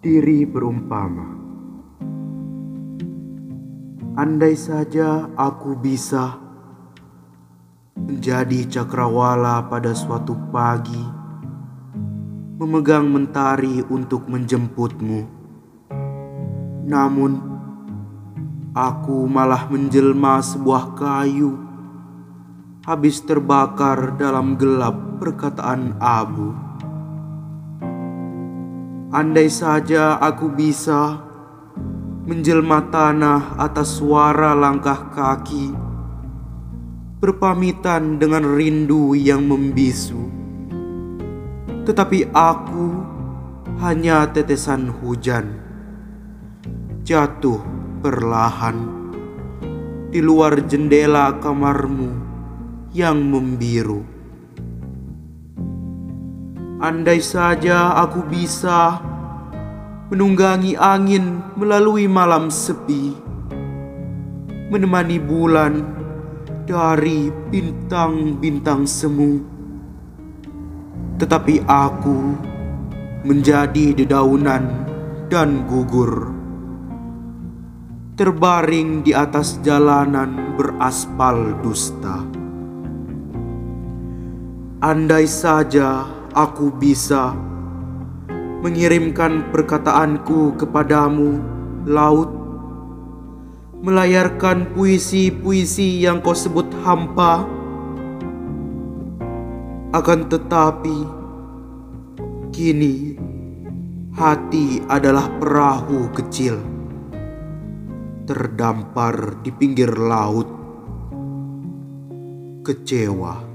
Diri berumpama, andai saja aku bisa menjadi cakrawala pada suatu pagi, memegang mentari untuk menjemputmu. Namun, aku malah menjelma sebuah kayu, habis terbakar dalam gelap perkataan abu. Andai saja aku bisa menjelma tanah atas suara langkah kaki, berpamitan dengan rindu yang membisu. Tetapi aku hanya tetesan hujan, jatuh perlahan di luar jendela kamarmu yang membiru. Andai saja aku bisa menunggangi angin melalui malam sepi, menemani bulan dari bintang-bintang semu. Tetapi aku menjadi dedaunan dan gugur, terbaring di atas jalanan beraspal dusta. Andai saja aku bisa mengirimkan perkataanku kepadamu, laut, melayarkan puisi-puisi yang kau sebut hampa. Akan tetapi, kini hati adalah perahu kecil terdampar di pinggir laut. Kecewa.